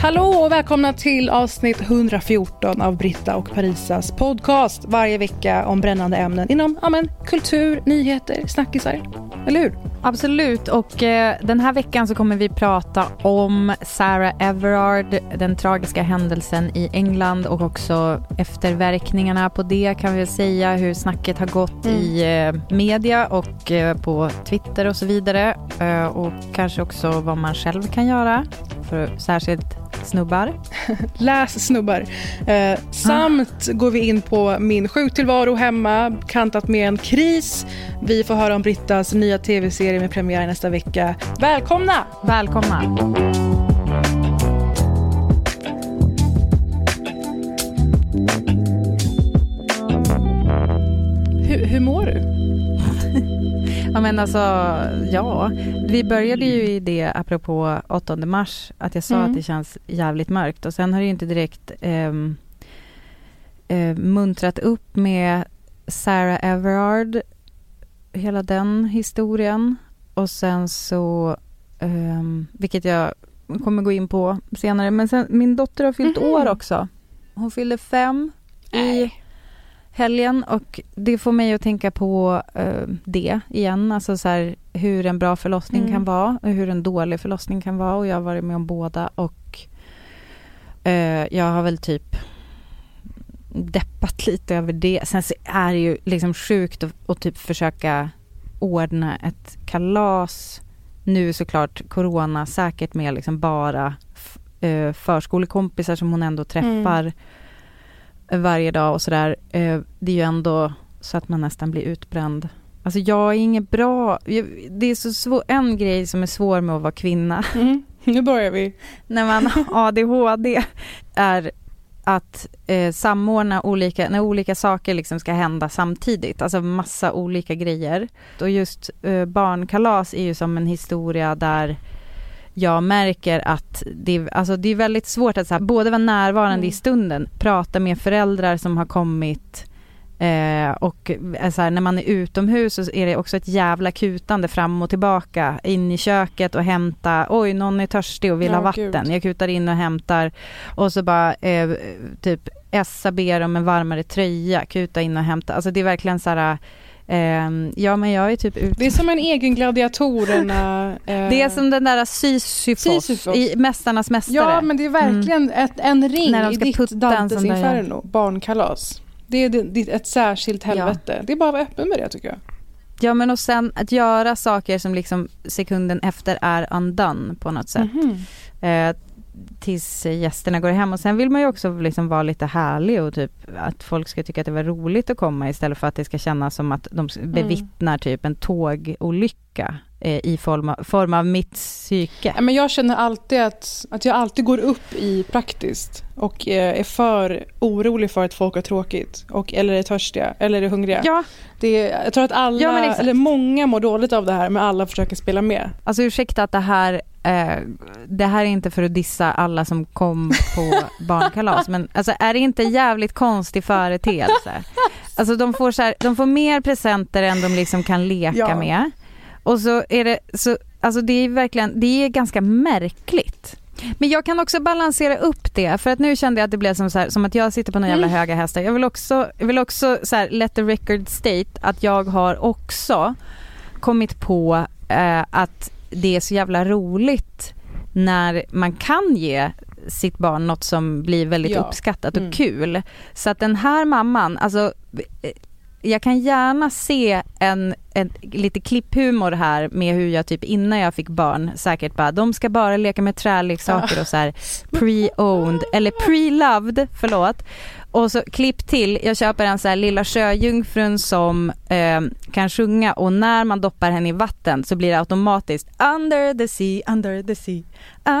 Hallå och välkomna till avsnitt 114 av Britta och Parisas podcast. Varje vecka om brännande ämnen inom amen, kultur, nyheter, snackisar. Eller hur? Absolut, och eh, den här veckan så kommer vi prata om Sarah Everard, den tragiska händelsen i England och också efterverkningarna på det kan vi säga, hur snacket har gått mm. i eh, media och eh, på Twitter och så vidare. Eh, och kanske också vad man själv kan göra, för särskilt snubbar. Läs snubbar. Eh, samt ah. går vi in på min sjuktillvaro hemma, kantat med en kris. Vi får höra om Brittas nya tv-serie med premiär nästa vecka. Välkomna! Välkomna! Hur, hur mår du? Ja, men alltså, ja. Vi började ju i det, apropå 8 mars, att jag sa mm. att det känns jävligt mörkt. Och sen har det ju inte direkt eh, eh, muntrat upp med Sarah Everard, hela den historien. Och sen så, eh, vilket jag kommer gå in på senare, men sen, min dotter har fyllt mm. år också. Hon fyllde fem i helgen och det får mig att tänka på uh, det igen, alltså så här, hur en bra förlossning mm. kan vara och hur en dålig förlossning kan vara. Och jag har varit med om båda och uh, jag har väl typ deppat lite över det. Sen så är det ju liksom sjukt att, att typ försöka ordna ett kalas. Nu såklart corona säkert med liksom bara uh, förskolekompisar som hon ändå träffar. mm varje dag och sådär, eh, det är ju ändå så att man nästan blir utbränd. Alltså jag är inget bra, det är så svår, en grej som är svår med att vara kvinna. Mm, nu börjar vi. när man har ADHD är att eh, samordna olika, när olika saker liksom ska hända samtidigt, alltså massa olika grejer. Och just eh, barnkalas är ju som en historia där jag märker att det, är, alltså det är väldigt svårt att så här, både vara närvarande mm. i stunden, prata med föräldrar som har kommit eh, och eh, så här, när man är utomhus så är det också ett jävla kutande fram och tillbaka in i köket och hämta, oj någon är törstig och vill ja, ha vatten, Gud. jag kutar in och hämtar och så bara eh, typ Essa ber om en varmare tröja, kuta in och hämta, alltså det är verkligen så här ja men jag är typ ute. Det är som en egen gladiatorerna. Uh, det är som den där Sisyfos, Sisyfos. i Mästarnas Mästare. Ja men det är verkligen mm. ett, en ring När de ska i ditt Dantes Inferno, barnkalas. Det är ett särskilt helvete. Ja. Det är bara att vara öppen med det tycker jag. Ja men och sen att göra saker som liksom sekunden efter är undone på något sätt. Mm -hmm. uh, tills gästerna går hem och sen vill man ju också liksom vara lite härlig och typ att folk ska tycka att det var roligt att komma istället för att det ska kännas som att de mm. bevittnar mm. typ en tågolycka eh, i form av, form av mitt psyke. men jag känner alltid att, att jag alltid går upp i praktiskt och eh, är för orolig för att folk har tråkigt och, eller är törstiga eller är hungriga. Ja. Det är, jag tror att alla, ja, eller många mår dåligt av det här men alla försöker spela med. Alltså ursäkta att det här det här är inte för att dissa alla som kom på barnkalas, men alltså, är det inte en jävligt konstig företeelse? Alltså de får, så här, de får mer presenter än de liksom kan leka ja. med. Och så är det, så, alltså det är verkligen, det är ganska märkligt. Men jag kan också balansera upp det, för att nu kände jag att det blev som, så här, som att jag sitter på några jävla mm. höga hästar. Jag vill också, jag vill också så här, let the record state att jag har också kommit på eh, att det är så jävla roligt när man kan ge sitt barn något som blir väldigt ja. uppskattat och mm. kul. Så att den här mamman, alltså jag kan gärna se en, en lite klipphumor här med hur jag typ innan jag fick barn säkert bara, de ska bara leka med träleksaker och så här pre-owned eller pre-loved, förlåt. Och så klipp till, jag köper en så här lilla sjöjungfrun som eh, kan sjunga och när man doppar henne i vatten så blir det automatiskt under the sea, under the sea,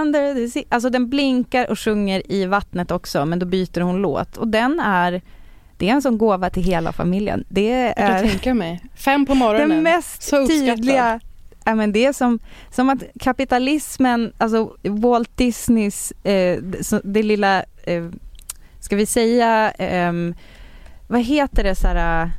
under the sea. Alltså den blinkar och sjunger i vattnet också men då byter hon låt och den är det är en sån gåva till hela familjen. Det är, jag kan tänka mig. Fem på morgonen. Den mest tydliga Ja, men det är som, som att kapitalismen, alltså Walt Disneys, eh, det lilla eh, ska vi säga, um, vad heter det så här,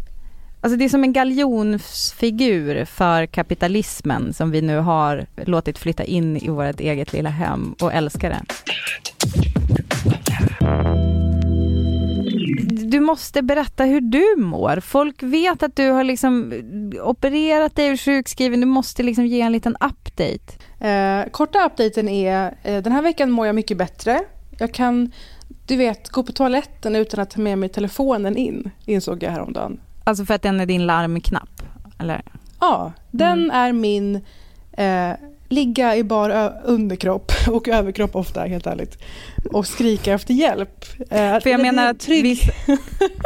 Alltså det är som en galjonsfigur för kapitalismen som vi nu har låtit flytta in i vårt eget lilla hem och älskar det. Du måste berätta hur du mår. Folk vet att du har liksom opererat dig och sjukskriven. Du måste liksom ge en liten update. Eh, korta updaten är, eh, den här veckan mår jag mycket bättre. Jag kan, du vet, gå på toaletten utan att ta med mig telefonen in, insåg jag häromdagen. Alltså för att den är din larmknapp? Eller? Ja, den mm. är min eh, ligga i bar underkropp och överkropp ofta, helt ärligt. Och skrika efter hjälp. Eh, För jag menar att vissa,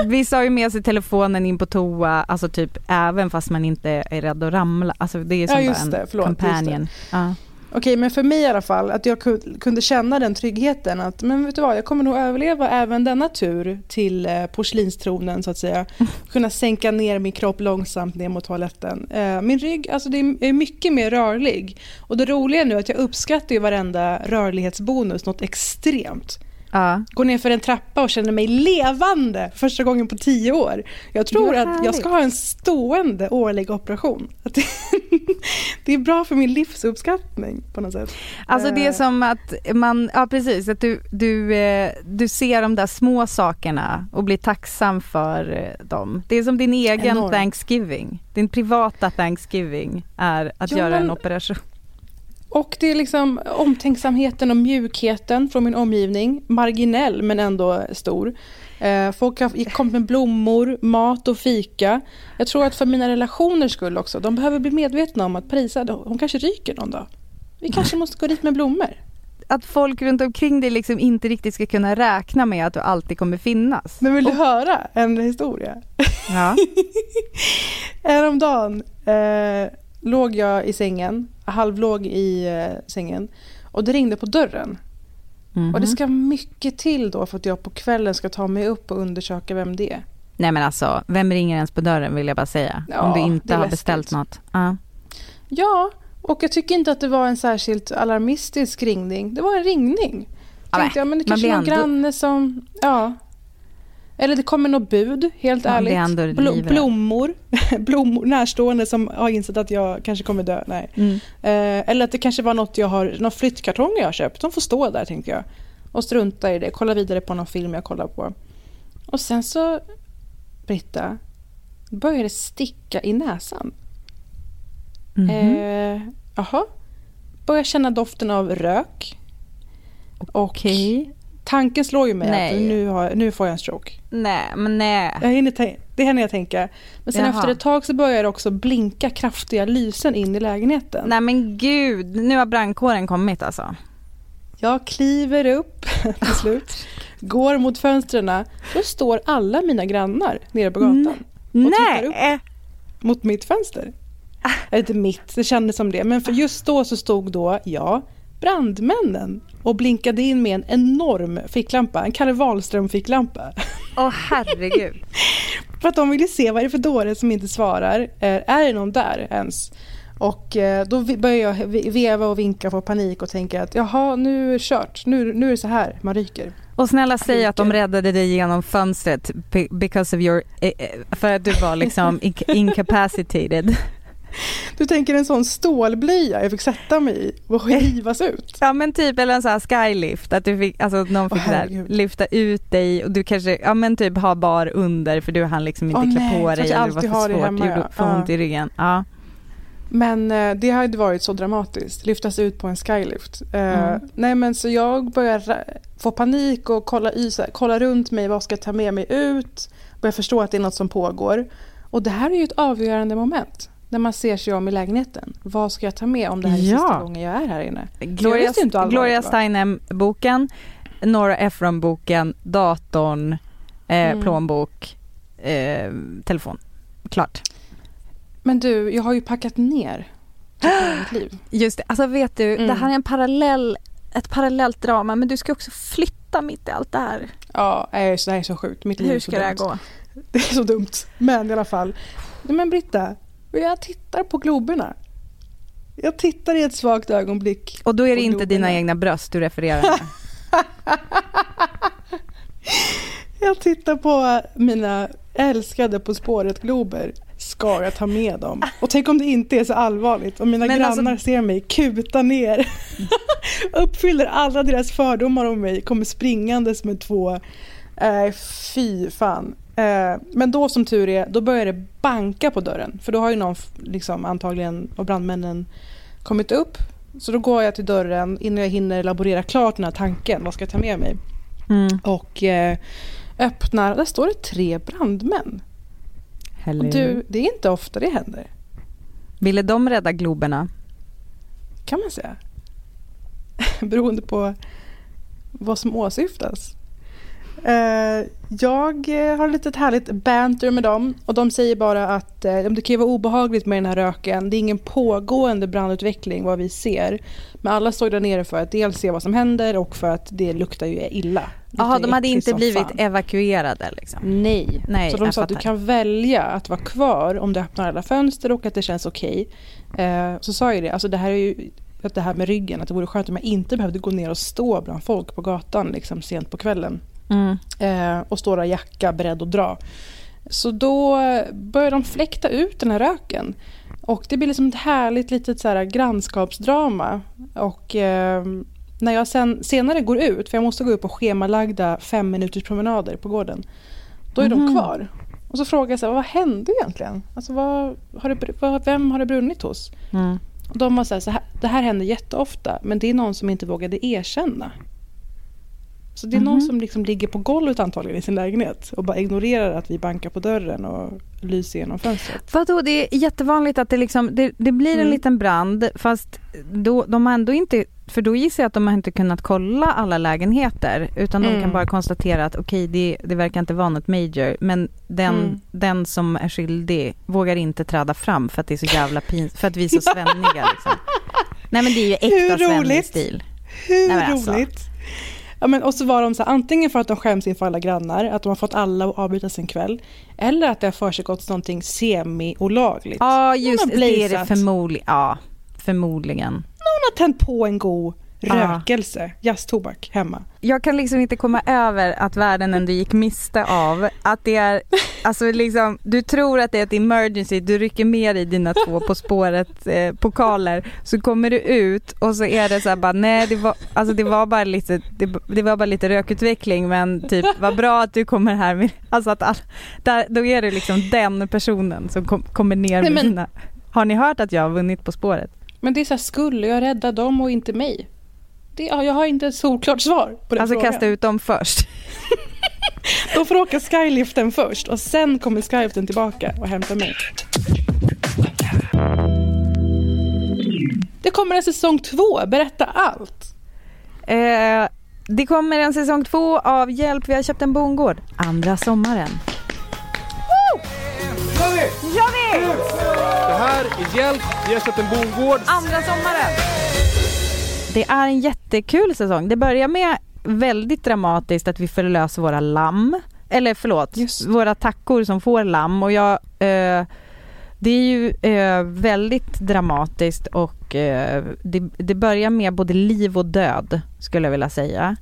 vissa har ju med sig telefonen in på toa, alltså typ även fast man inte är rädd att ramla. Alltså det är som ja, en det, förlåt, companion. Ja. Okej, men för mig i alla fall, att jag kunde känna den tryggheten att men vet du vad, jag kommer nog överleva även denna tur till eh, porslinstronen så att säga. Kunna sänka ner min kropp långsamt ner mot toaletten. Eh, min rygg, alltså det är mycket mer rörlig. Och det roliga nu är att jag uppskattar ju varenda rörlighetsbonus något extremt. Ja. Går ner för en trappa och känner mig levande första gången på tio år. Jag tror att jag ska ha en stående årlig operation. det är bra för min livsuppskattning på något sätt. Alltså det är eh. som att man, ja precis, att du, du, eh, du ser de där små sakerna och blir tacksam för eh, dem. Det är som din egen Enorm. Thanksgiving. Din privata Thanksgiving är att jo, göra en operation. Och det är liksom omtänksamheten och mjukheten från min omgivning. Marginell men ändå stor. Eh, folk har kommit med blommor, mat och fika. Jag tror att för mina relationers skull också. De behöver bli medvetna om att Parisa, hon kanske ryker någon dag. Vi kanske måste gå dit med blommor. Att folk runt omkring dig liksom inte riktigt ska kunna räkna med att du alltid kommer finnas. Men vill du och... höra en historia? Ja. Häromdagen eh, låg jag i sängen, halvlåg i eh, sängen och det ringde på dörren. Mm-hmm. Och det mhm. ska mycket till då för att jag på kvällen ska ta mig upp och undersöka vem det är. Nej men alltså, vem ringer ens på dörren vill jag bara säga. Ja, om du inte har beställt något. Uh. Ja, och jag tycker inte att det var en särskilt alarmistisk ringning. Det var en ringning. Ja, Tänkte jag, men det kanske är någon granne som... Ja. Eller det kommer något bud, helt Man ärligt. Bl blommor, blommor, närstående som har insett att jag kanske kommer dö. Nej. Mm. Eh, eller att det kanske var något jag har, någon flyttkartong jag har köpt. De får stå där tänkte jag. Och strunta i det, kolla vidare på någon film jag kollar på. Och sen så, Britta, började det sticka i näsan. Mm -hmm. eh, jaha. Börjar känna doften av rök. Okej. Okay tanken slår ju mig nej. att nu, har, nu får jag en stroke. Nej, men nej. Jag hinner det hinner jag tänka. Men sen Jaha. efter ett tag så börjar det också blinka kraftiga lysen in i lägenheten. Nej men gud, nu har brandkåren kommit alltså. Jag kliver upp till slut, går mot fönstren. Då står alla mina grannar nere på gatan. Och Nej. tittar upp mot mitt fönster. Eller inte mitt, det kändes som det. Men för just då så stod då jag, brandmännen och blinkade in med en enorm ficklampa, en Kalle Wahlström-ficklampa. Åh oh, herregud. för att de ville se vad är det för dåre som inte svarar. Eh, är det någon där ens? Och eh, då börjar jag veva och vinka och få panik och tänka att jaha, nu är det kört. Nu, nu är det så här man ryker. Och snälla säg att de räddade dig genom fönstret because of your, eh, för att du var liksom incapacitated. Du tänker en sån stålblöja jag fick sätta mig i och rivas ut? Ja men typ eller en sån här skylift, att du fick, alltså någon fick oh, lyfta ut dig och du kanske, ja men typ ha bar under för du hann liksom inte oh, klä på dig eller det var för svårt, det hemma, ja. ont i ryggen. Ja. Men eh, det hade varit så dramatiskt, lyftas ut på en skylift. Eh, mm. nej men så jag börjar få panik och kolla, i, kolla runt mig, vad ska jag ta med mig ut? Börjar förstå att det är något som pågår. Och det här är ju ett avgörande moment när man ser sig om i lägenheten. Vad ska jag ta med om det här är ja. sista gången jag är här inne? Gloria, Gloria Steinem-boken, Nora Ephron-boken, datorn, eh, mm. plånbok, eh, telefon. Klart. Men du, jag har ju packat ner mitt liv. Just det, alltså vet du, mm. det här är en parallell, ett parallellt drama men du ska också flytta mitt i allt det här. Ja, det här är så sjukt. Mitt liv Hur ska det här gå? Det är så dumt. Men i alla fall. Men Britta, och jag tittar på globerna. Jag tittar i ett svagt ögonblick. Och då är det inte globerna. dina egna bröst du refererar till? jag tittar på mina älskade På spåret-glober. ska jag ta med dem? Och tänk om det inte är så allvarligt och mina Men grannar alltså- ser mig kuta ner. Uppfyller alla deras fördomar om mig, kommer springandes med två, äh, fy fan. Eh, men då som tur är, då börjar det banka på dörren. För då har ju någon liksom, antagligen av brandmännen kommit upp. Så då går jag till dörren innan jag hinner elaborera klart den här tanken. Vad ska jag ta med mig? Mm. Och eh, öppnar, där står det tre brandmän. Hello. Och du, det är inte ofta det händer, Ville de rädda Globerna? kan man säga. Beroende på vad som åsyftas. Eh, jag eh, har lite ett härligt banter med dem och de säger bara att eh, det kan ju vara obehagligt med den här röken. Det är ingen pågående brandutveckling vad vi ser. Men alla står där nere för att dels se vad som händer och för att det luktar ju illa. Jaha, de hade inte blivit fan. evakuerade liksom? Nej. Nej, så de sa att du kan välja att vara kvar om du öppnar alla fönster och att det känns okej. Eh, så sa jag det, alltså det här är ju att det här med ryggen, att det vore skönt om jag inte behövde gå ner och stå bland folk på gatan liksom sent på kvällen. Mm. Eh, och stå där jacka beredd att dra. Så då börjar de fläkta ut den här röken. Och det blir liksom ett härligt litet så här grannskapsdrama. Och eh, när jag sen, senare går ut, för jag måste gå upp på schemalagda fem minuters promenader på gården. Då är Mhm. de kvar. Och så frågar jag så här, vad hände egentligen? Alltså vad, har det, vad, vem har det brunnit hos? Mm. Och de var så här, så här, det här händer jätteofta, men det är någon som inte vågade erkänna. Så det är någon Mhm. som liksom ligger på golvet antagligen i sin lägenhet och bara ignorerar att vi bankar på dörren och lyser genom fönstret. Vadå, det är jättevanligt att det, liksom, det, det blir en Mm. liten brand fast då, de har ändå inte, för då gissar jag att de har inte kunnat kolla alla lägenheter utan de Mm. kan bara konstatera att okej det, det verkar inte vara något major men den, Mm. den som är skyldig vågar inte träda fram för att det är så jävla pinsamt, för att vi är så svenniga liksom. Nej men det är ju äkta svennig roligt? stil. Hur Nej, men alltså. Ja, men, och så var de så här, antingen för att de skäms inför alla grannar, att de har fått alla att avbryta sin kväll, eller att det har försiggått någonting semi-olagligt. Ja just det, är det förmodligen. Ja, förmodligen. Någon har tänt på en god Rökelse, jazztobak, hemma. jag kan liksom inte komma över att världen ändå gick miste av att det är, alltså liksom, du tror att det är ett emergency, du rycker med dig dina två På spåret eh, pokaler, så kommer du ut och så är det så här bara, nej det var, alltså det var bara lite, det, det var bara lite rökutveckling men typ vad bra att du kommer här med, alltså att all, där, då är det liksom den personen som kom, kommer ner med Nej, men- sina, har ni hört att jag har vunnit På spåret? Men det är så här, skulle jag rädda dem och inte mig? Det, ja, jag har inte ett solklart svar på den Alltså frågan. kasta ut dem först. De får åka skyliften först och sen kommer skyliften tillbaka och hämtar mig. Det kommer en säsong två, berätta allt. Eh, det kommer en säsong två av Hjälp, vi har köpt en bondgård. Andra sommaren. Gör vi! Det här är Hjälp, vi har köpt en bondgård. Andra sommaren! Det är en jättekul säsong. Det börjar med väldigt dramatiskt att vi förlöser våra lamm. Eller förlåt, Just. våra tackor som får lamm. Och jag, eh, det är ju eh, väldigt dramatiskt och eh, det, det börjar med både liv och död skulle jag vilja säga.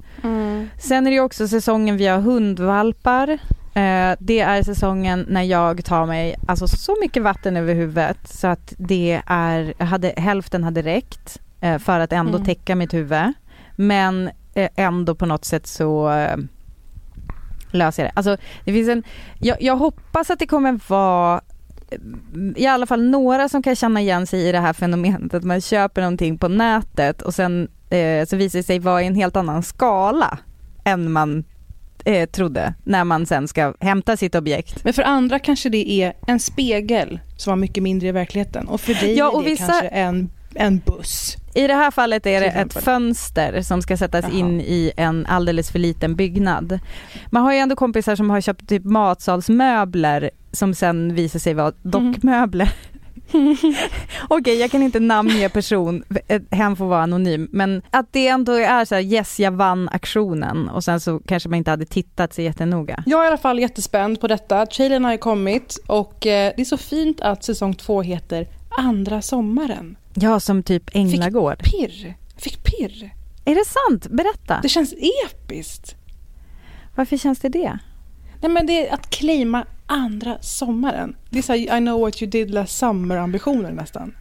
Sen är det också säsongen vi har hundvalpar. Eh, det är säsongen när jag tar mig alltså så mycket vatten över huvudet så att det är, hade, hälften hade räckt för att ändå Mm. täcka mitt huvud. Men eh, ändå på något sätt så eh, löser jag det. Alltså det finns en, jag, jag hoppas att det kommer vara eh, i alla fall några som kan känna igen sig i det här fenomenet att man köper någonting på nätet och sen eh, så visar det sig vara i en helt annan skala än man eh, trodde när man sen ska hämta sitt objekt. Men för andra kanske det är en spegel som var mycket mindre i verkligheten och för dig Ja, är och det vissa- kanske en, en buss. I det här fallet är det ett fönster som ska sättas Jaha. in i en alldeles för liten byggnad. Man har ju ändå kompisar som har köpt typ matsalsmöbler som sen visar sig vara dockmöbler. Okej, jag kan inte namnge person, hen får vara anonym, men att det ändå är så här, yes jag vann aktionen och sen så kanske man inte hade tittat så jättenoga. Jag är i alla fall jättespänd på detta. Trailern har ju kommit och eh, det är så fint att säsong två heter Andra sommaren. Ja, som typ Änglagård. Pirr. Jag fick pirr. Är det sant? Berätta. Det känns episkt. Varför känns det det? Nej men det är att claima andra sommaren. Det är så här, I know what you did last summer-ambitioner nästan.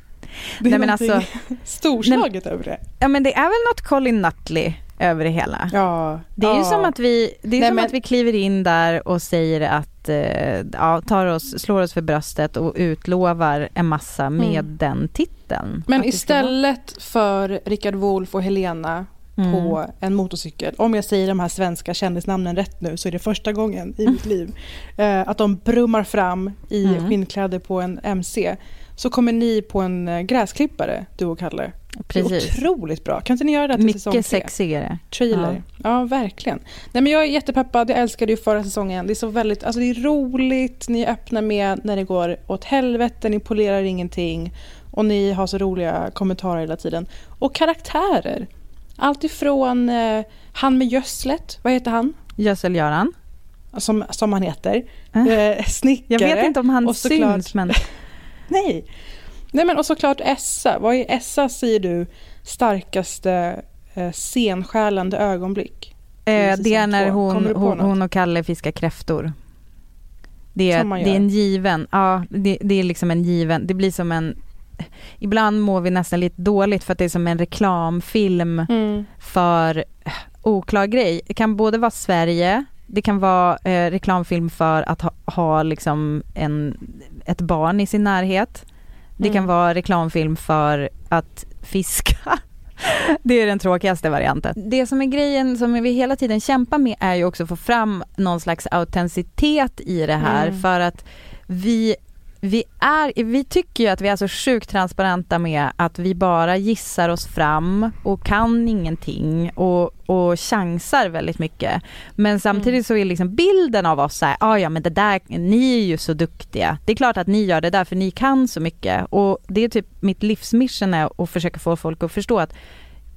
Det är Nej, men alltså- storslaget över det. Ja men det är väl något Colin Nutley över det hela. Ja, Det är ja. ju som att vi, det är Nej, som men- att vi kliver in där och säger att, eh, ja, tar oss, slår oss för bröstet och utlovar en massa med Mm. den titeln. Men Att istället för Rickard Wolff och Helena Mm. på en motorcykel, om jag säger de här svenska kändisnamnen rätt nu så är det första gången i mitt liv, eh, att de brummar fram i Mm. skinnkläder på en MC, så kommer ni på en eh, gräsklippare, du och Kalle. Precis. otroligt bra. Kan inte ni göra det till säsong tre? Mycket sexigare. Trailer. Ja. verkligen. Nej, men jag är jättepeppad. Jag älskade ju förra säsongen. Det är så väldigt, alltså det är roligt. Ni är öppna med när det går åt helvete. Ni polerar ingenting. Och ni har så roliga kommentarer hela tiden. Och karaktärer. Allt ifrån eh, han med gödslet, vad heter han? Gödsel-Göran. Som, som han heter. Äh. Eh, snickare. Jag vet inte om han och såklart- syns men Nej. Nej men och såklart Essa. Vad är Essa säger du starkaste eh, scenskälande ögonblick? eh, det är när hon, hon, hon och Kalle fiskar kräftor. Det är, det är en given, ja det, det är liksom en given, det blir som en Ibland mår vi nästan lite dåligt för att det är som en reklamfilm Mm. för eh, oklar grej. Det kan både vara Sverige, det kan vara eh, reklamfilm för att ha, ha liksom en, ett barn i sin närhet. Det kan Mm. vara reklamfilm för att fiska. Det är den tråkigaste varianten. Det som är grejen som vi hela tiden kämpar med är ju också att få fram någon slags autenticitet i det här Mm. för att vi vi, är, vi tycker ju att vi är så sjukt transparenta med att vi bara gissar oss fram och kan ingenting och, och chansar väldigt mycket. Men samtidigt så är liksom bilden av oss så här, ah, ja men det där, ni är ju så duktiga. Det är klart att ni gör det där för ni kan så mycket och det är typ mitt livsmission är att försöka få folk att förstå att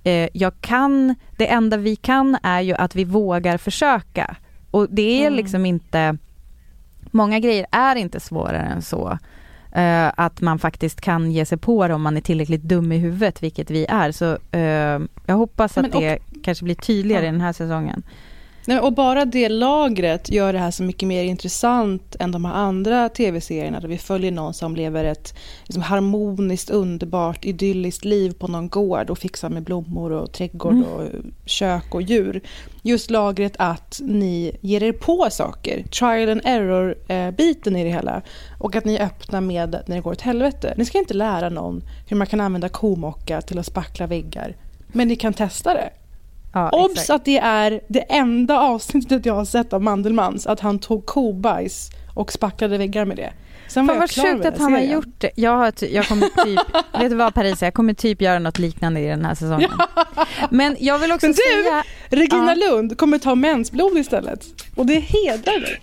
eh, jag kan, det enda vi kan är ju att vi vågar försöka. Och det är Mm. liksom inte Många grejer är inte svårare än så. Eh, att man faktiskt kan ge sig på det om man är tillräckligt dum i huvudet, vilket vi är. Så eh, jag hoppas att och- det kanske blir tydligare Ja. i den här säsongen. Nej, och bara det lagret gör det här så mycket mer intressant än de här andra tv-serierna där vi följer någon som lever ett liksom, harmoniskt, underbart, idylliskt liv på någon gård och fixar med blommor och trädgård Mm. och kök och djur. Just lagret att ni ger er på saker, trial and error-biten i det hela och att ni är öppna med när det går åt helvete. Ni ska inte lära någon hur man kan använda komocka till att spackla väggar, men ni kan testa det. Ja, Obs exakt. att det är det enda avsnittet jag har sett av Mandelmans, att han tog kobajs och spacklade väggar med det. Sen var Fan vad sjukt att han har gjort det. Jag, har, ty- jag kommer typ, vet du vad Parisa, jag kommer typ göra något liknande i den här säsongen. Men jag vill också Men du- säga, Regina Lund kommer ta mensblod istället. Och det hedrar dig.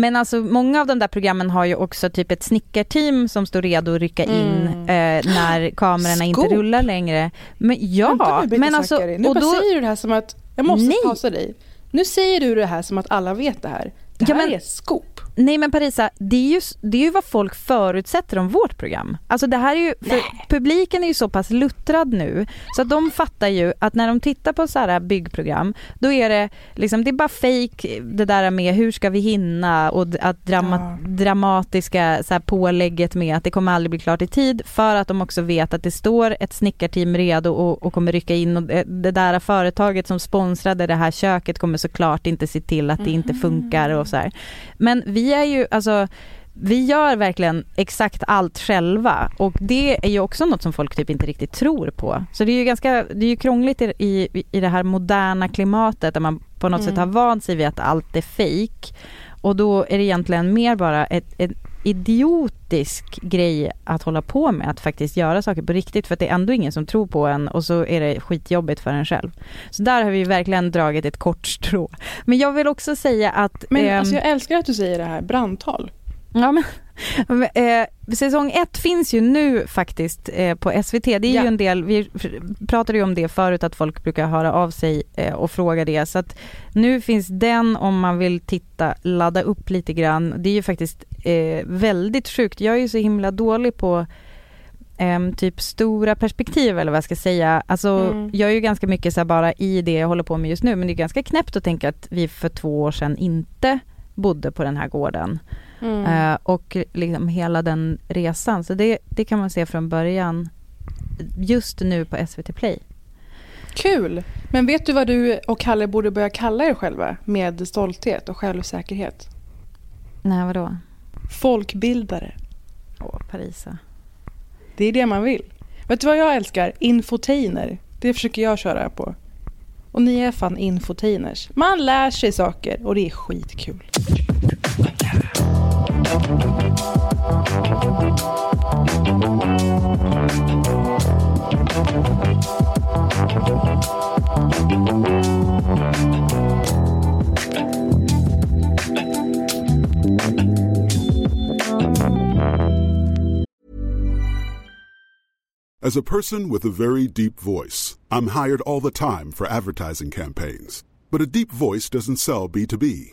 Men alltså många av de där programmen har ju också typ ett snickarteam som står redo att rycka in Mm. eh, när kamerorna inte Scoop. rullar längre. Men ja, Vänta men alltså. Nu och bara då, säger du det här som att, jag måste Nej. pausa dig. Nu säger du det här som att alla vet det här. Det Ja, här men- är scoop. Nej men Parisa, det är, ju, det är ju vad folk förutsätter om vårt program. Alltså det här är ju, för publiken är ju så pass luttrad nu så att de fattar ju att när de tittar på så här byggprogram då är det liksom, det är bara fake det där med hur ska vi hinna och att drama, Ja. dramatiska så här pålägget med att det kommer aldrig bli klart i tid för att de också vet att det står ett snickarteam redo och, och kommer rycka in och det, det där företaget som sponsrade det här köket kommer såklart inte se till att det inte funkar och så här. Men vi är ju, alltså vi gör verkligen exakt allt själva och det är ju också något som folk typ inte riktigt tror på. Så det är ju ganska, det är ju krångligt i, i, i det här moderna klimatet där man på något Mm. sätt har vant sig vid att allt är fake. Och då är det egentligen mer bara ett, ett idiotisk grej att hålla på med, att faktiskt göra saker på riktigt för att det är ändå ingen som tror på en och så är det skitjobbigt för en själv. Så där har vi verkligen dragit ett kort strå. Men jag vill också säga att Men ehm, alltså, jag älskar att du säger det här, brandtal. Ja, men, eh, säsong ett finns ju nu faktiskt eh, på SVT. Det är Ja. ju en del, vi pratade ju om det förut att folk brukar höra av sig eh, och fråga det. Så att nu finns den om man vill titta, ladda upp lite grann. Det är ju faktiskt väldigt sjukt. Jag är ju så himla dålig på eh, typ stora perspektiv eller vad jag ska säga. Alltså Mm. jag är ju ganska mycket så bara i det jag håller på med just nu men det är ganska knäppt att tänka att vi för två år sedan inte bodde på den här gården. Mm. Eh, och liksom hela den resan. Så det, det kan man se från början just nu på SVT Play. Kul! Men vet du vad du och Kalle borde börja kalla er själva med stolthet och självsäkerhet? Nej, vadå? Folkbildare. Åh, Parisa. Det är det man vill. Vet du vad jag älskar? Infotainer. Det försöker jag köra på. Och ni är fan infotainers. Man lär sig saker och det är skitkul. As a person with a very deep voice, I'm hired all the time for advertising campaigns. But a deep voice doesn't sell B2B,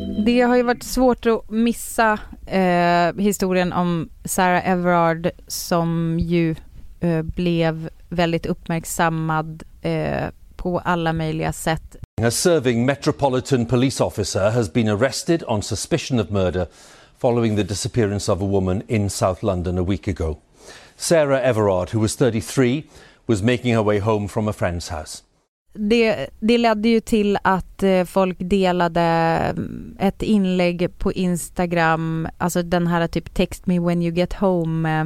Det har ju varit svårt att missa eh, historien om Sarah Everard som ju eh, blev väldigt uppmärksammad eh, på alla möjliga sätt. A serving Metropolitan Police officer has been arrested on suspicion of murder following the disappearance of a woman in South London a week ago. Sarah Everard, who was 33, was making her way home from a friend's house. Det, det ledde ju till att eh, folk delade mm, ett inlägg på Instagram, alltså den här typ text me when you get home eh,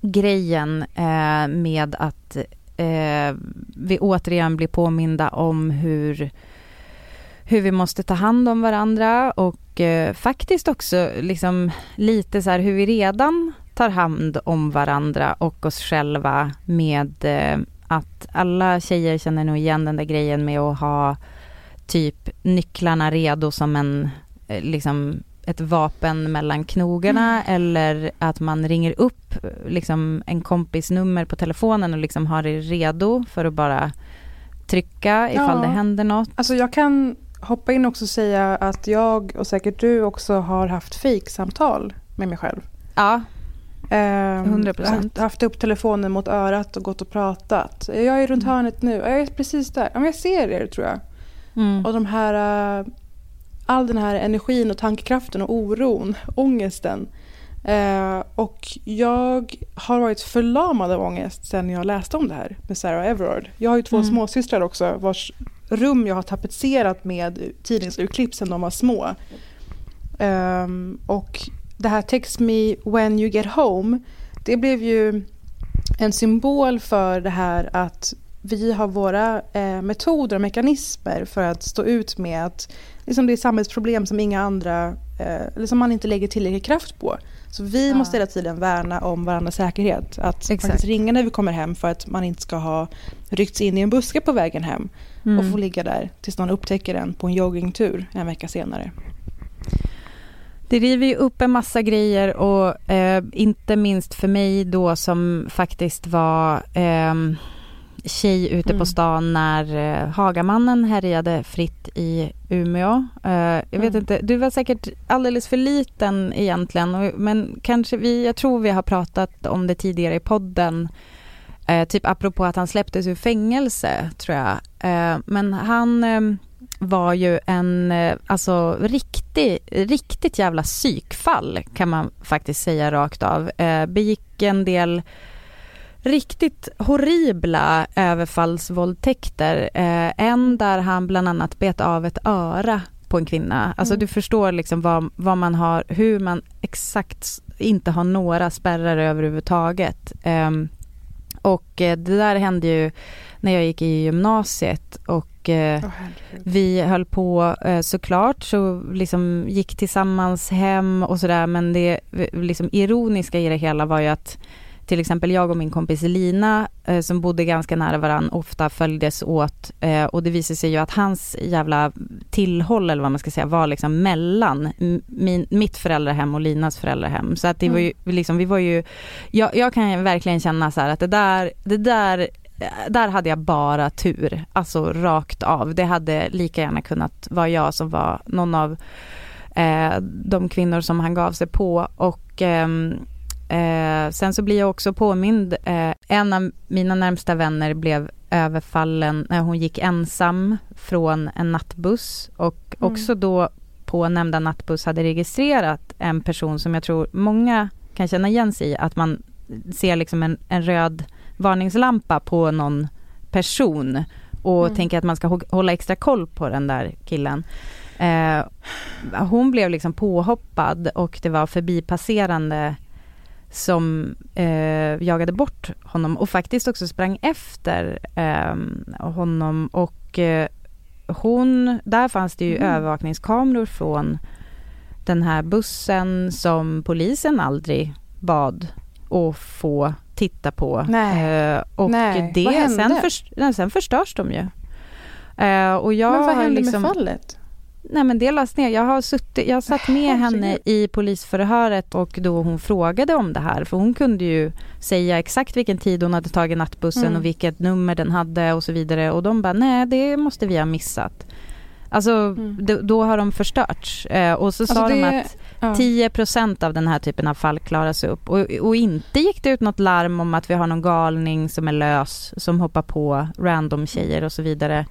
grejen eh, med att vi återigen blir påminda om hur, hur vi måste ta hand om varandra och eh, faktiskt också liksom lite så här hur vi redan tar hand om varandra och oss själva med eh, att alla tjejer känner nog igen den där grejen med att ha typ nycklarna redo som en eh, liksom ett vapen mellan knogarna eller att man ringer upp liksom en kompis nummer på telefonen och liksom har det redo för att bara trycka ifall Ja. det händer något. Alltså jag kan hoppa in också och säga att jag och säkert du också har haft fejksamtal med mig själv. Ja, 100%. Jag har haft, upp telefonen mot örat och gått och pratat. Jag är runt hörnet nu. Jag är precis där. Jag ser er tror jag. mm. Och de här, eh, all den här energin och tankekraften och oron, ångesten. Eh, och jag har varit förlamad av ångest sen jag läste om det här med Sarah Everard. Jag har ju två Mm. småsystrar också vars rum jag har tapetserat med tidningsurklipp sen de var små. Ehm, och det här Text me when you get home, det blev ju en symbol för det här att vi har våra eh, metoder och mekanismer för att stå ut med att liksom det är samhällsproblem som inga andra, eh, eller som man inte lägger tillräcklig kraft på. Så vi Ja. måste hela tiden värna om varandras säkerhet. Att Exakt. faktiskt ringa när vi kommer hem för att man inte ska ha ryckts in i en buske på vägen hem Mm. och få ligga där tills någon upptäcker en på en joggingtur en vecka senare. Det river ju upp en massa grejer och eh, inte minst för mig då som faktiskt var eh, tjej ute Mm. på stan när eh, Hagamannen härjade fritt i Umeå. Eh, jag vet Mm. inte, du var säkert alldeles för liten egentligen och, men kanske vi, jag tror vi har pratat om det tidigare i podden. Eh, typ apropå att han släpptes ur fängelse tror jag. Eh, men han eh, var ju en, eh, alltså riktig, riktigt jävla psykfall kan man faktiskt säga rakt av. Eh, begick en del riktigt horribla överfallsvåldtäkter. Eh, en där han bland annat bet av ett öra på en kvinna. Alltså mm. du förstår liksom vad, vad man har, hur man exakt inte har några spärrar överhuvudtaget. Och eh, det där hände ju när jag gick i gymnasiet och eh, oh, vi höll på eh, såklart, så liksom gick tillsammans hem och sådär men det liksom ironiska i det hela var ju att till exempel jag och min kompis Lina eh, som bodde ganska nära varandra ofta följdes åt eh, och det visade sig ju att hans jävla tillhåll eller vad man ska säga var liksom mellan min, mitt föräldrahem och Linas föräldrahem. Så att det var ju mm. liksom, vi var ju, jag, jag kan verkligen känna så att det där, det där där hade jag bara tur, alltså rakt av. Det hade lika gärna kunnat vara jag som var någon av eh, de kvinnor som han gav sig på och eh, Eh, sen så blir jag också påmind, eh, en av mina närmsta vänner blev överfallen när hon gick ensam från en nattbuss och mm. också då på nämnda nattbuss hade registrerat en person som jag tror många kan känna igen sig i, att man ser liksom en, en röd varningslampa på någon person och mm. tänker att man ska hålla extra koll på den där killen. Eh, hon blev liksom påhoppad och det var förbipasserande som eh, jagade bort honom och faktiskt också sprang efter eh, honom och eh, hon, där fanns det ju mm. övervakningskameror från den här bussen som polisen aldrig bad att få titta på. Nej. Eh, och Nej. det, Vad hände? sen, för, sen förstörs de ju. Eh, och jag Men vad hände liksom, med fallet? Nej men det lades ner. Jag har suttit, jag satt med henne i polisförhöret och då hon frågade om det här. För hon kunde ju säga exakt vilken tid hon hade tagit nattbussen mm. och vilket nummer den hade och så vidare. Och de bara, nej det måste vi ha missat. Alltså mm. då, då, har de förstörts. Eh, och så alltså sa det, de att ja. 10% av den här typen av fall klaras upp. Och, och, inte gick det ut något larm om att vi har någon galning som är lös, som hoppar på random tjejer och så vidare.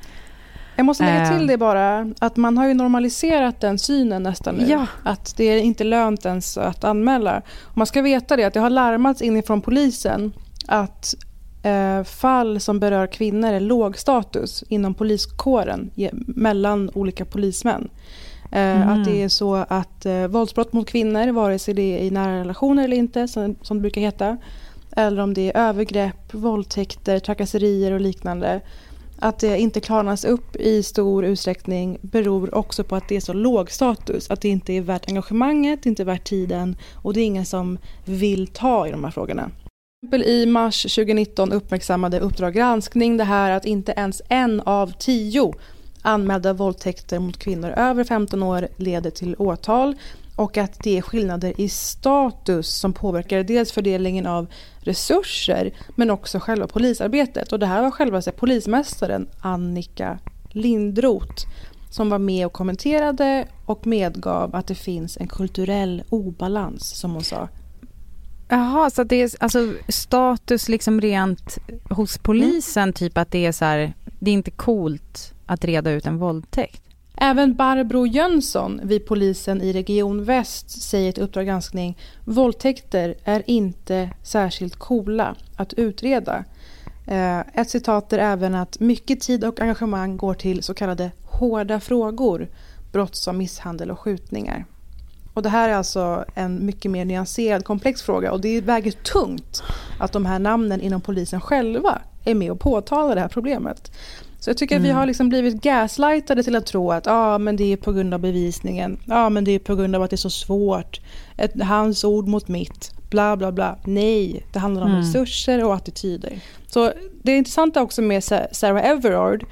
Jag måste lägga till eh. det bara, att man har ju normaliserat den synen nästan nu. Ja. Att det är inte lönt ens att anmäla. Och man ska veta det, att det har larmats inifrån polisen att fall som berör kvinnor är låg status inom poliskåren mellan olika polismän. Eh, mm. Att det är så att eh, våldsbrott mot kvinnor, vare sig det är i nära relationer eller inte, som, som det brukar heta, eller om det är övergrepp, våldtäkter, trakasserier och liknande, att det inte klarnas upp i stor utsträckning beror också på att det är så låg status. Att det inte är värt engagemanget, inte värt tiden och det är ingen som vill ta i de här frågorna. I mars 2019 uppmärksammade Uppdrag granskning det här att inte ens en av tio anmälda våldtäkter mot kvinnor över 15 år leder till åtal och att det är skillnader i status som påverkar dels fördelningen av resurser men också själva polisarbetet. Och det här var själva polismästaren Annika Lindroth som var med och kommenterade och medgav att det finns en kulturell obalans som hon sa. Jaha, så det är alltså status liksom rent hos polisen, mm. typ att det är så här, det är inte coolt att reda ut en våldtäkt? Även Barbro Jönsson vid polisen i Region Väst säger till Uppdrag granskning våldtäkter är inte särskilt coola att utreda. Eh, ett citat är även att mycket tid och engagemang går till så kallade hårda frågor, brott som misshandel och skjutningar. Och det här är alltså en mycket mer nyanserad komplex fråga och det väger tungt att de här namnen inom polisen själva är med och påtalar det här problemet. Så jag tycker mm. att vi mm. har liksom blivit gaslightade till att tro att ah, men det är på grund av bevisningen. Ja, ah, men det är på grund av att det är så svårt. Ett, hans ord mot mitt. Bla, bla, bla. Nej, det handlar om mm. resurser och attityder. Så det intressanta också med Sarah Everard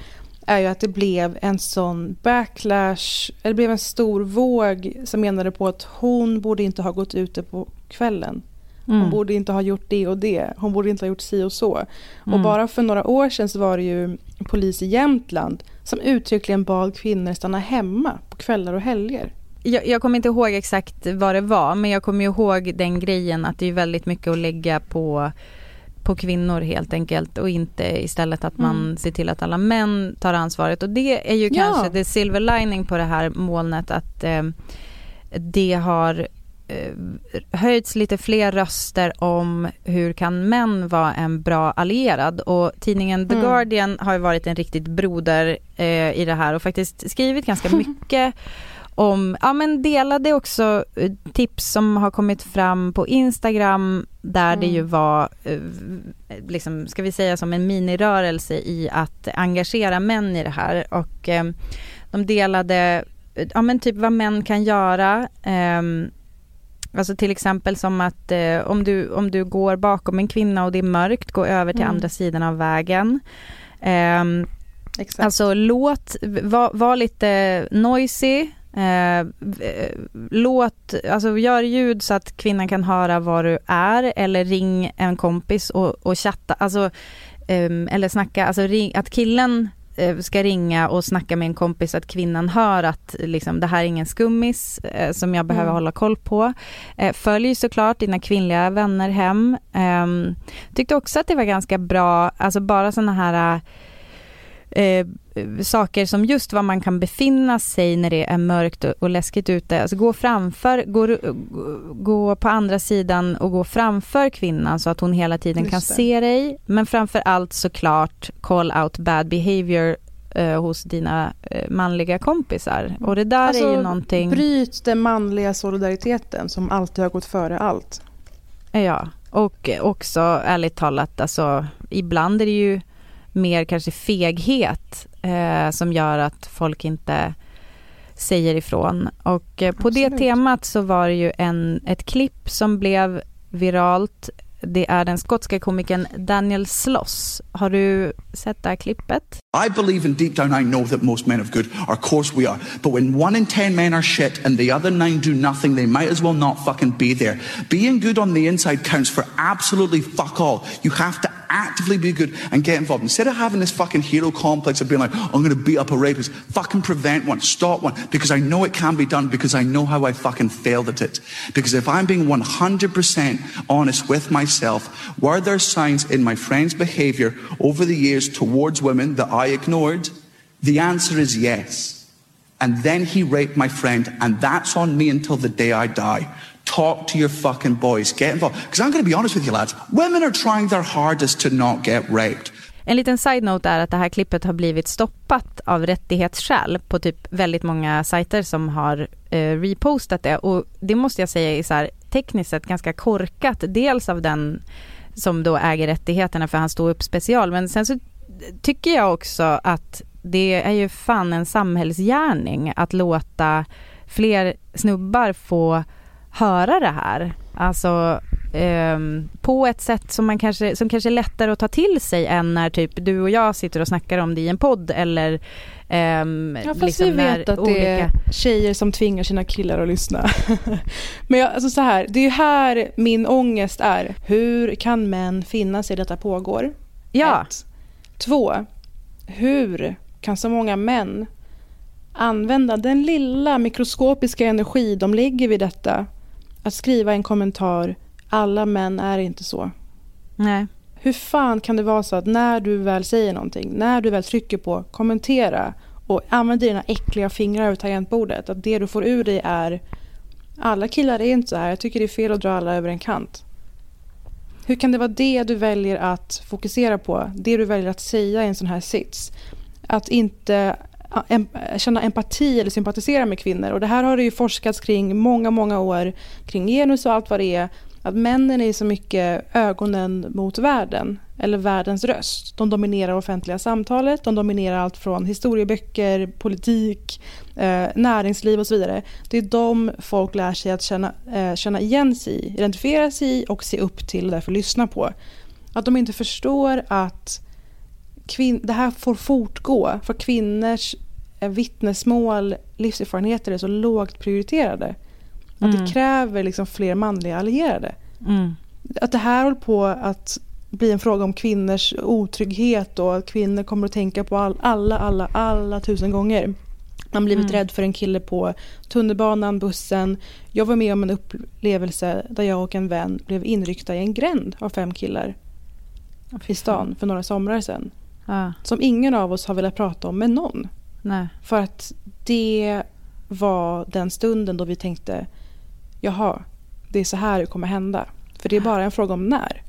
är ju att det blev en sån backlash, eller det blev en stor våg som menade på att hon borde inte ha gått ute på kvällen hon mm. borde inte ha gjort det och det. Hon borde inte ha gjort si och så. Mm. Och bara för några år sedan så var det ju polis i Jämtland som uttryckligen bad kvinnor stanna hemma på kvällar och helger. Jag, jag kommer inte ihåg exakt vad det var, men jag kommer ihåg den grejen att det är väldigt mycket att lägga på på kvinnor helt enkelt och inte istället att man mm. ser till att alla män tar ansvaret. Och det är ju kanske ja. det silver lining på det här molnet att eh, det har eh, höjts lite fler röster om hur kan män vara en bra allierad och tidningen The Mm. Guardian har ju varit en riktigt broder eh, i det här och faktiskt skrivit ganska mycket om, ja men delade också eh, tips som har kommit fram på Instagram där det Mm. ju var, eh, liksom, ska vi säga som en minirörelse i att engagera män i det här och eh, de delade, eh, ja men typ vad män kan göra. ehm, Alltså till exempel som att eh, om, du, om du går bakom en kvinna och det är mörkt, gå över till Mm. andra sidan av vägen. Ehm, Exakt. Alltså låt, var, var lite noisy. Eh, v- låt, alltså gör ljud så att kvinnan kan höra var du är eller ring en kompis och, och chatta, alltså ehm, eller snacka, alltså ring, att killen eh, ska ringa och snacka med en kompis så att kvinnan hör att liksom, det här är ingen skummis eh, som jag behöver Mm. hålla koll på. Eh, följ såklart dina kvinnliga vänner hem. Ehm, tyckte också att det var ganska bra, alltså bara sådana här eh, saker som just var man kan befinna sig när det är mörkt och, och läskigt ute. Alltså gå framför, gå, gå på andra sidan och gå framför kvinnan så att hon hela tiden Just kan det. se dig. Men framför allt såklart call out bad behavior eh, hos dina eh, manliga kompisar. Och det där är Alltså, ju någonting... Bryt den manliga solidariteten som alltid har gått före allt. Ja, och också ärligt talat, alltså ibland är det ju mer kanske feghet eh, som gör att folk inte säger ifrån. Och eh, på det Absolut. temat så var det ju en, ett klipp som blev viralt. Det är den skotska komikern Daniel Sloss. Har du sett det här klippet? I believe and deep down I know that most men are good. Of course we are. But when one in ten men are shit and the other nine do nothing, they might as well not fucking be there. Being good on the inside counts for absolutely fuck all. You have to actively be good and get involved. Instead of having this fucking hero complex of being like, I'm going to beat up a rapist, fucking prevent one, stop one, because I know it can be done because I know how I fucking failed at it. Because if I'm being 100% honest with myself, were there signs in my friend's behavior over the years towards women that I ignored? The answer is yes. And then he raped my friend, and that's on me until the day I die. Talk to your fucking boys. Get involved. Because I'm going to be honest with you, lads. Women are trying their hardest to not get raped. En liten side-note är att det här klippet har blivit stoppat av rättighetsskäl på typ väldigt många sajter som har eh, repostat det och det måste jag säga är så här tekniskt sett ganska korkat. Dels av den som då äger rättigheterna för han står upp special men sen så tycker jag också att det är ju fan en samhällsgärning att låta fler snubbar få höra det här. Alltså ehm, på ett sätt som, man kanske, som kanske är lättare att ta till sig än när typ du och jag sitter och snackar om det i en podd eller ehm, Ja, fast liksom vi vet att det är tjejer som tvingar sina killar att lyssna. Men jag, alltså så här, det är här min ångest är. Hur kan män finna sig i detta pågår? Ja, Ett. Två, hur kan så många män använda den lilla mikroskopiska energi de lägger vid detta att skriva en kommentar alla män är inte så. nej. Hur fan kan det vara så att när du väl säger någonting, när du väl trycker på kommentera och använder dina äckliga fingrar över tangentbordet, att det du får ur dig är alla killar är inte så här, jag tycker det är fel att dra alla över en kant. Hur kan det vara det du väljer att fokusera på? Det du väljer att säga i en sån här sits? Att inte em, känna empati eller sympatisera med kvinnor. Och det här har det ju forskats kring många, många år. Kring genus och allt vad det är. Att männen är så mycket ögonen mot världen. Eller världens röst. De dominerar offentliga samtalet. De dominerar allt från historieböcker, politik, eh, näringsliv och så vidare. Det är de folk lär sig att känna, eh, känna igen sig i, identifiera sig i och se upp till och därför lyssna på. Att de inte förstår att kvin- det här får fortgå för kvinnors vittnesmål, livserfarenheter är så lågt prioriterade. Att Mm. det kräver liksom fler manliga allierade. Mm. Att det här håller på att bli en fråga om kvinnors otrygghet och att kvinnor kommer att tänka på all, alla, alla, alla tusen gånger. Man har blivit Mm. rädd för en kille på tunnelbanan, bussen. Jag var med om en upplevelse där jag och en vän blev inryckta i en gränd av fem killar i stan för några somrar sedan. Ja, Som ingen av oss har velat prata om med någon. Nej. För att det var den stunden då vi tänkte, jaha, det är så här det kommer hända. För det är bara en fråga om när.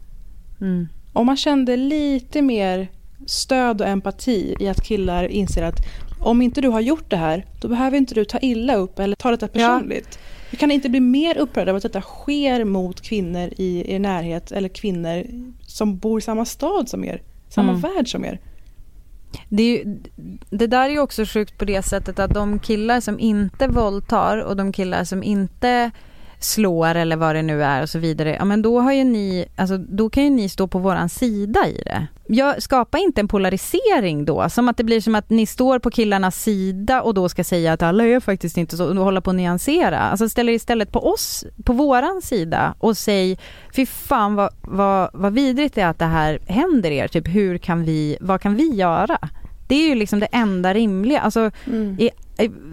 Mm. Om man kände lite mer stöd och empati i att killar inser att om inte du har gjort det här, då behöver inte du ta illa upp eller ta detta personligt. Du kan inte bli mer upprörd av att detta sker mot kvinnor i er närhet eller kvinnor som bor i samma stad som er, samma Mm. värld som er. Det, är ju, det där är ju också sjukt på det sättet att de killar som inte våldtar och de killar som inte slår eller vad det nu är och så vidare, ja men då har ju ni, alltså då kan ju ni stå på våran sida i det. Jag skapar inte en polarisering då, som att det blir som att ni står på killarnas sida och då ska säga att alla är faktiskt inte så, och hålla på att nyansera. Alltså ställ er istället på oss, på våran sida och säg, fy fan vad, vad, vad vidrigt det är att det här händer er, typ hur kan vi, vad kan vi göra? Det är ju liksom det enda rimliga, alltså i,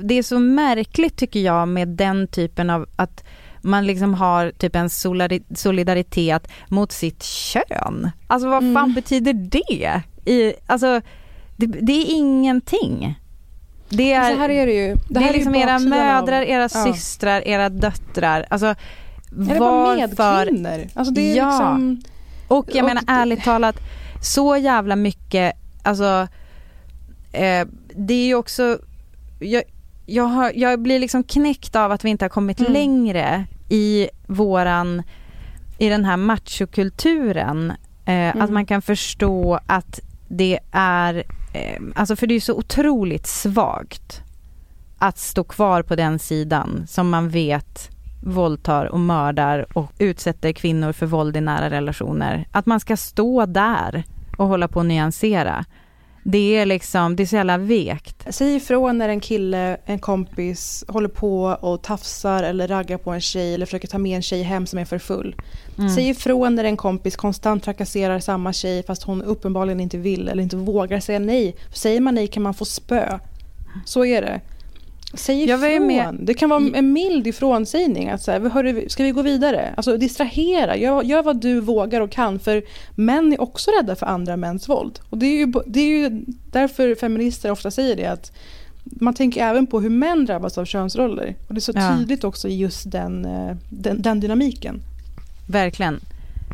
det är så märkligt tycker jag med den typen av att man liksom har typ en solidaritet mot sitt kön. Alltså vad fan Mm. betyder det? I, alltså det, det är ingenting. Det är, Så här är det ju. det här är ju liksom era mödrar, av- era Ja. systrar, era döttrar. Alltså Eller bara varför... medkvinnor. Alltså det är Ja. liksom... Och jag Och menar det- ärligt talat, så jävla mycket, alltså eh, det är ju också, jag, jag, har, jag blir liksom knäckt av att vi inte har kommit Mm. längre i våran, i den här machokulturen. Eh, Att Mm. man kan förstå att det är, eh, alltså för det är så otroligt svagt att stå kvar på den sidan som man vet våldtar och mördar och utsätter kvinnor för våld i nära relationer. Att man ska stå där och hålla på och nyansera. Det är liksom, det är så jävla vekt. Säg ifrån när en kille, en kompis, håller på och tafsar eller raggar på en tjej eller försöker ta med en tjej hem som är för full. Mm. Säg ifrån när en kompis konstant trakasserar samma tjej fast hon uppenbarligen inte vill eller inte vågar säga nej. För säger man nej kan man få spö. Så är det. Säg ifrån. Det kan vara en mild ifrånsägning. Att så här, hörru, ska vi gå vidare? Alltså distrahera. Gör, gör vad du vågar och kan. För män är också rädda för andra mäns våld. Och det är ju, det är ju därför feminister ofta säger det. att man tänker även på hur män drabbas av könsroller. Och det är så Ja. tydligt också i just den, eh, den, den dynamiken. Verkligen.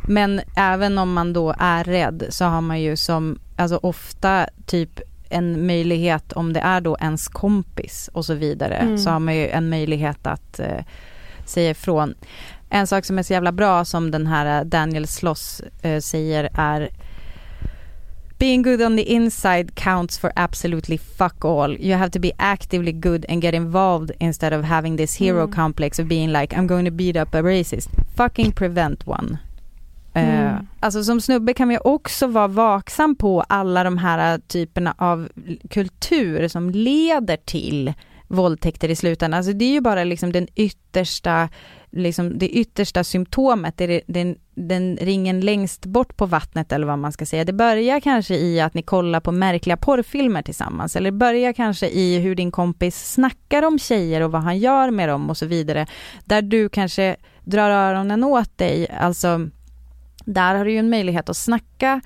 Men även om man då är rädd så har man ju som, alltså ofta typ en möjlighet om det är då ens kompis och så vidare Mm. så har man ju en möjlighet att eh, säga ifrån. En sak som är så jävla bra som den här Daniel Sloss eh, säger är Being good on the inside counts for absolutely fuck all. You have to be actively good and get involved instead of having this hero Mm. complex of being like I'm going to beat up a racist. Fucking prevent one. Eh, Mm. alltså som snubbe kan man ju också vara vaksam på alla de här typerna av kultur som leder till våldtäkter i slutändan. Alltså det är ju bara liksom den yttersta, liksom det yttersta symptomet, det är den, den ringen längst bort på vattnet eller vad man ska säga. Det börjar kanske i att ni kollar på märkliga porrfilmer tillsammans eller det börjar kanske i hur din kompis snackar om tjejer och vad han gör med dem och så vidare. Där du kanske drar öronen åt dig, alltså där har du ju en möjlighet att snacka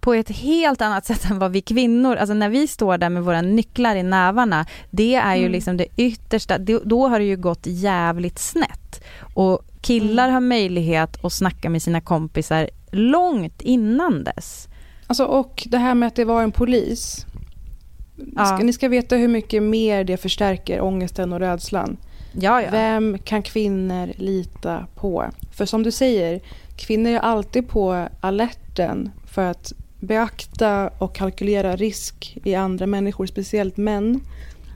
på ett helt annat sätt än vad vi kvinnor, alltså när vi står där med våra nycklar i nävarna, det är ju Mm. liksom det yttersta, då har det ju gått jävligt snett. Och killar Mm. har möjlighet att snacka med sina kompisar långt innan dess. Alltså, och det här med att det var en polis. Ja. Ska, ni ska veta hur mycket mer det förstärker ångesten och rädslan. Ja, ja. Vem kan kvinnor lita på? För som du säger, kvinnor är alltid på alerten för att beakta och kalkylera risk i andra människor, speciellt män.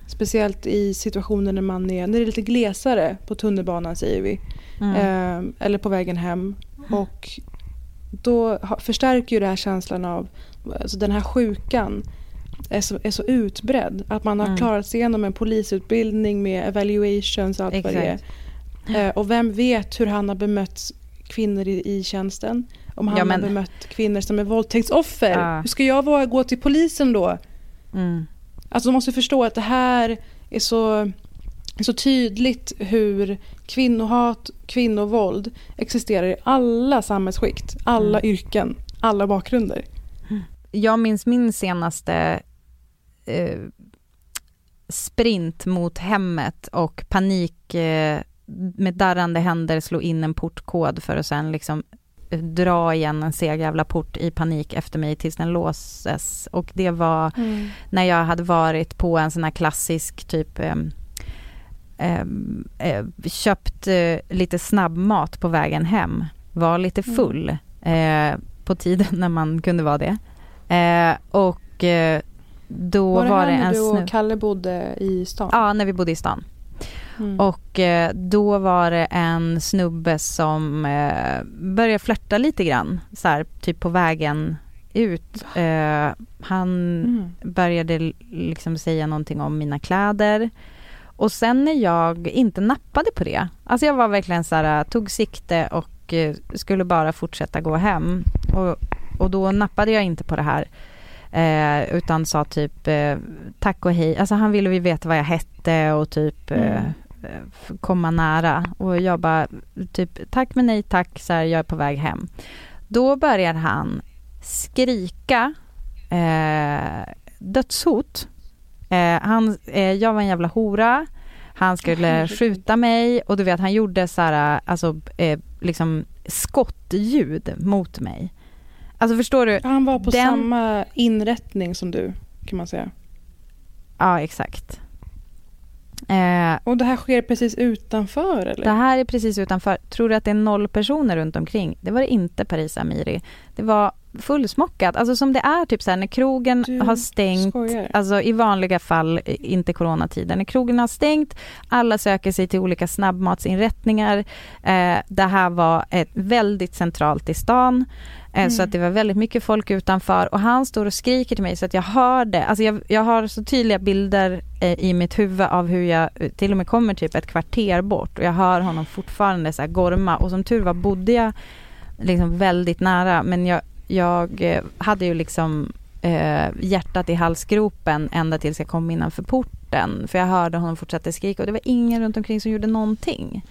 Speciellt i situationer när man är, när det är lite glesare på tunnelbanan säger vi. Mm. Eh, eller på vägen hem. Och då förstärker ju det här känslan av, alltså den här sjukan är så, är så utbredd. Att man har Mm. klarat sig igenom en polisutbildning med evaluations och allt vad det Exakt. är. Eh, och vem vet hur han har bemött kvinnor i, i tjänsten? Om han Ja, men- har bemött kvinnor som är våldtäktsoffer. Ja. Hur ska jag våga gå till polisen då? Mm. Alltså de måste förstå att det här är så, så tydligt hur kvinnohat, kvinnovåld existerar i alla samhällsskikt, alla Mm. yrken, alla bakgrunder. Jag minns min senaste eh, sprint mot hemmet och panik, eh, med darrande händer slå in en portkod för att sen liksom dra igen en seg jävla port i panik efter mig tills den låses. Och det var Mm. när jag hade varit på en sån här klassisk typ eh, eh, eh, köpt eh, lite snabbmat på vägen hem. Var lite Mm. full eh, på tiden när man kunde vara det. Eh, och eh, då Var var, det här det när en du och snubbe. Kalle bodde i stan? Ja, när vi bodde i stan. Mm. Och eh, då var det en snubbe som eh, började flörta lite grann, så här, typ på vägen ut. Eh, han Mm. började liksom säga någonting om mina kläder. Och sen när jag inte nappade på det, alltså jag var verkligen så här, tog sikte och skulle bara fortsätta gå hem. Och, och då nappade jag inte på det här. Eh, utan sa typ eh, tack och hej. Alltså han ville ju veta vad jag hette och typ eh, Mm. eh, komma nära. Och jag bara typ tack men nej tack, så här, jag är på väg hem. Då börjar han skrika eh, dödshot. Eh, han, eh, jag var en jävla hora. Han skulle skjuta mig och du vet han gjorde så här, alltså eh, liksom skottljud mot mig. Alltså förstår du? Han var på Den- samma inrättning som du, kan man säga. Ja, exakt. Eh, Och det här sker precis utanför, eller? det här är precis utanför. Tror du att det är noll personer runt omkring? Det var det inte Paris Amiri. Det var fullsmockat. Alltså som det är typ så här när krogen Du har stängt. skojar. Alltså i vanliga fall, inte coronatiden. När krogen har stängt, alla söker sig till olika snabbmatsinrättningar. Eh, det här var ett väldigt centralt i stan. Eh, Så Mm. att det var väldigt mycket folk utanför och han står och skriker till mig så att jag hör det. Alltså jag, jag har så tydliga bilder eh, i mitt huvud av hur jag eh, till och med kommer typ ett kvarter bort och jag hör honom fortfarande så gorma och som tur var bodde jag liksom väldigt nära men jag, jag hade ju liksom eh, hjärtat i halsgropen ända tills jag kom innanför porten för jag hörde honom fortsätta skrika och det var ingen runt omkring som gjorde någonting.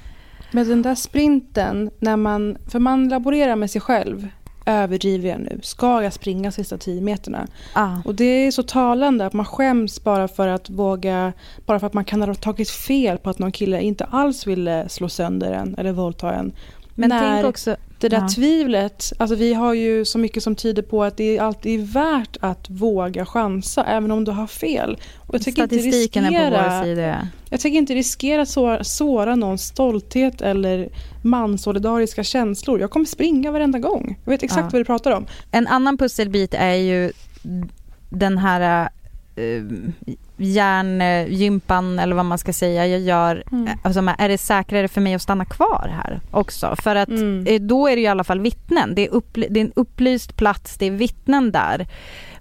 Men den där sprinten, när man, för man laborerar med sig själv. Överdriver jag nu? Ska jag springa sista tio meterna? Ah. Och det är så talande att man skäms bara för att våga, bara för att man kan ha tagit fel på att någon kille inte alls ville slå sönder en eller våldta en. Men När tänk också, Det där Ja. tvivlet, alltså vi har ju så mycket som tyder på att det är alltid värt att våga chansa även om du har fel. Och jag tycker inte statistiken är på riskera, vår sida. Jag tänker inte riskera att såra, såra någons stolthet eller mansolidariska känslor. Jag kommer springa varenda gång. Jag vet exakt Ja. vad du pratar om. En annan pusselbit är ju den här uh, järngympan eller vad man ska säga jag gör. Mm. Alltså, är det säkrare för mig att stanna kvar här också? För att Mm. eh, då är det i alla fall vittnen. Det är, upply- det är en upplyst plats, det är vittnen där.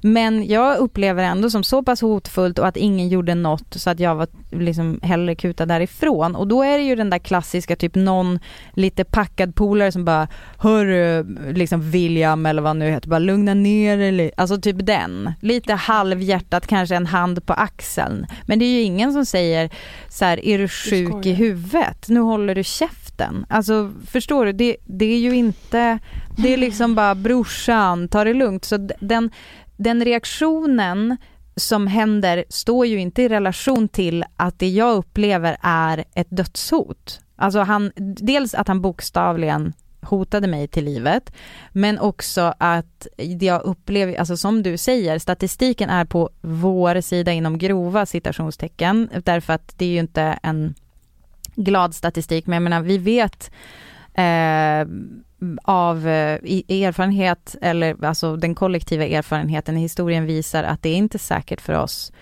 Men jag upplever ändå som så pass hotfullt och att ingen gjorde något så att jag var liksom hellre kuta därifrån. Och då är det ju den där klassiska typ någon lite packad polare som bara Hörru, liksom William eller vad nu heter, bara lugna ner dig li-" Alltså typ den. Lite halvhjärtat, kanske en hand på axeln. Men det är ju ingen som säger så här, är du sjuk i huvudet? Nu håller du käften. Alltså förstår du, det, det är ju inte, det är liksom bara brorsan, ta det lugnt. Så den, den reaktionen som händer står ju inte i relation till att det jag upplever är ett dödshot. Alltså han, dels att han bokstavligen hotade mig till livet, men också att jag upplever, alltså som du säger, statistiken är på vår sida inom grova citationstecken, därför att det är ju inte en glad statistik, men jag menar vi vet eh, av eh, erfarenhet, eller alltså den kollektiva erfarenheten i historien visar att det är inte säkert för oss.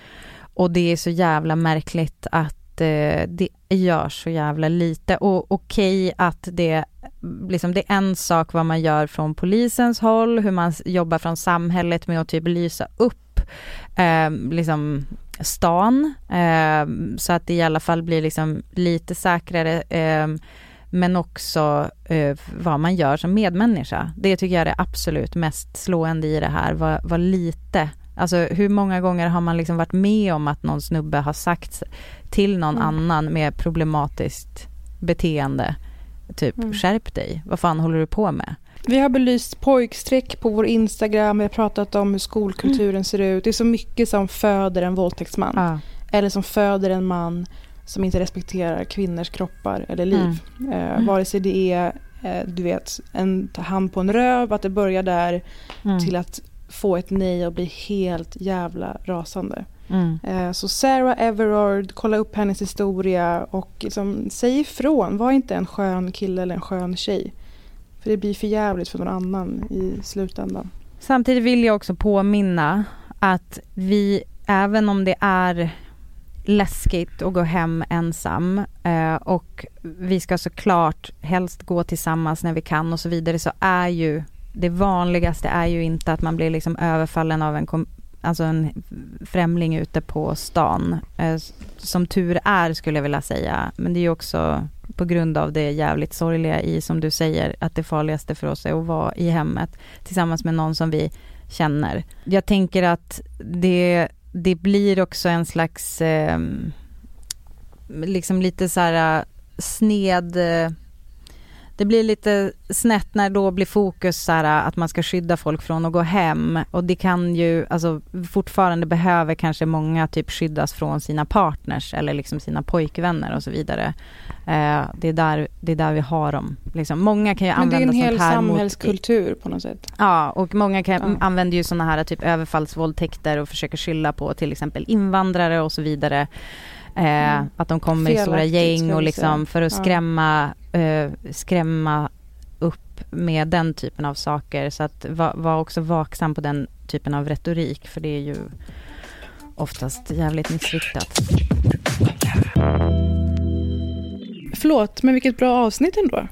Och det är så jävla märkligt att eh, det görs så jävla lite. Och okej att det, liksom det är en sak vad man gör från polisens håll, hur man jobbar från samhället med att typ lysa upp eh, liksom stan, eh, så att det i alla fall blir liksom lite säkrare. Eh, men också eh, vad man gör som medmänniska. Det tycker jag är det absolut mest slående i det här, vad, vad lite Alltså hur många gånger har man liksom varit med om att någon snubbe har sagt till någon Mm. annan med problematiskt beteende, typ Mm. skärp dig, vad fan håller du på med? Vi har belyst pojkstreck på vår Instagram, vi har pratat om hur skolkulturen ser ut. Det är så mycket som föder en våldtäktsman. Ja. Eller som föder en man som inte respekterar kvinnors kroppar eller liv. Eh, vare sig det är eh, du vet, en hand på en röv, att det börjar där Mm. till att få ett nej och bli helt jävla rasande. Mm. Eh, Så Sarah Everard, kolla upp hennes historia och liksom, säg ifrån. Var inte en skön kille eller en skön tjej. För det blir för jävligt för någon annan i slutändan. Samtidigt vill jag också påminna att vi, även om det är läskigt att gå hem ensam eh, och vi ska såklart helst gå tillsammans när vi kan och så vidare så är ju det vanligaste är ju inte att man blir liksom överfallen av en, kom, alltså en främling ute på stan. Eh, som tur är skulle jag vilja säga. Men det är ju också på grund av det jävligt sorgliga i som du säger att det farligaste för oss är att vara i hemmet tillsammans med någon som vi känner. Jag tänker att det, det blir också en slags, eh, liksom lite så här eh, sned, eh, det blir lite snett när då blir fokus så här att man ska skydda folk från att gå hem och det kan ju, alltså fortfarande behöver kanske många typ skyddas från sina partners eller liksom sina pojkvänner och så vidare. Eh, det, är där, det är där vi har dem. Liksom, många kan ju Men det är använda en hel sånt här mot samhällskultur på något sätt. Ja, och många kan, Ja. använder ju sådana här typ överfallsvåldtäkter och försöker skylla på till exempel invandrare och så vidare. Eh, Mm. Att de kommer i stora Felaktigt, gäng och liksom för att skrämma, eh, skrämma upp med den typen av saker. Så att var, var också vaksam på den typen av retorik för det är ju oftast jävligt missriktat. Förlåt, men vilket bra avsnitt ändå.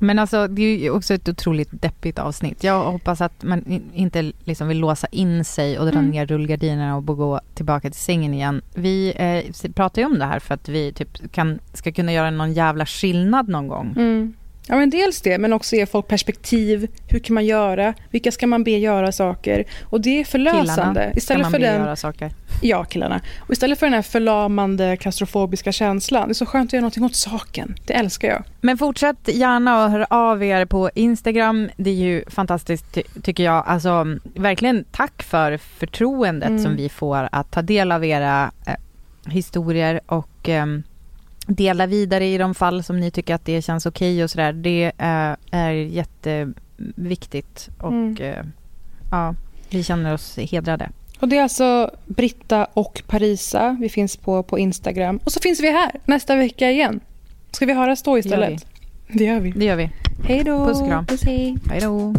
Men alltså det är ju också ett otroligt deppigt avsnitt. Jag hoppas att man in- inte liksom vill låsa in sig och dra Mm. ner rullgardinerna och gå tillbaka till sängen igen. Vi eh, pratar ju om det här för att vi typ kan, ska kunna göra någon jävla skillnad någon gång. Mm. Ja, men dels det, men också ge folk perspektiv. Hur kan man göra? Vilka ska man be göra saker? Och det är förlösande. Killarna Istället man för bli den, göra saker. ja, killarna. Och istället för den här förlamande klaustrofobiska känslan. Det är så skönt att göra någonting åt saken. Det älskar jag. Men fortsätt gärna att höra av er på Instagram. Det är ju fantastiskt ty- tycker jag. Alltså verkligen tack för förtroendet Mm. som vi får att ta del av era eh, historier och ehm, dela vidare i de fall som ni tycker att det känns okej okay och sådär. Det är, är jätteviktigt och mm. Eh, ja, vi känner oss hedrade. Och Det är alltså Britta och Parisa. Vi finns på, på Instagram. Och så finns vi här nästa vecka igen. Ska vi höras då istället? Det gör vi. Det gör vi. vi. Hej då. Puss och kram. Puss, hej. hej då.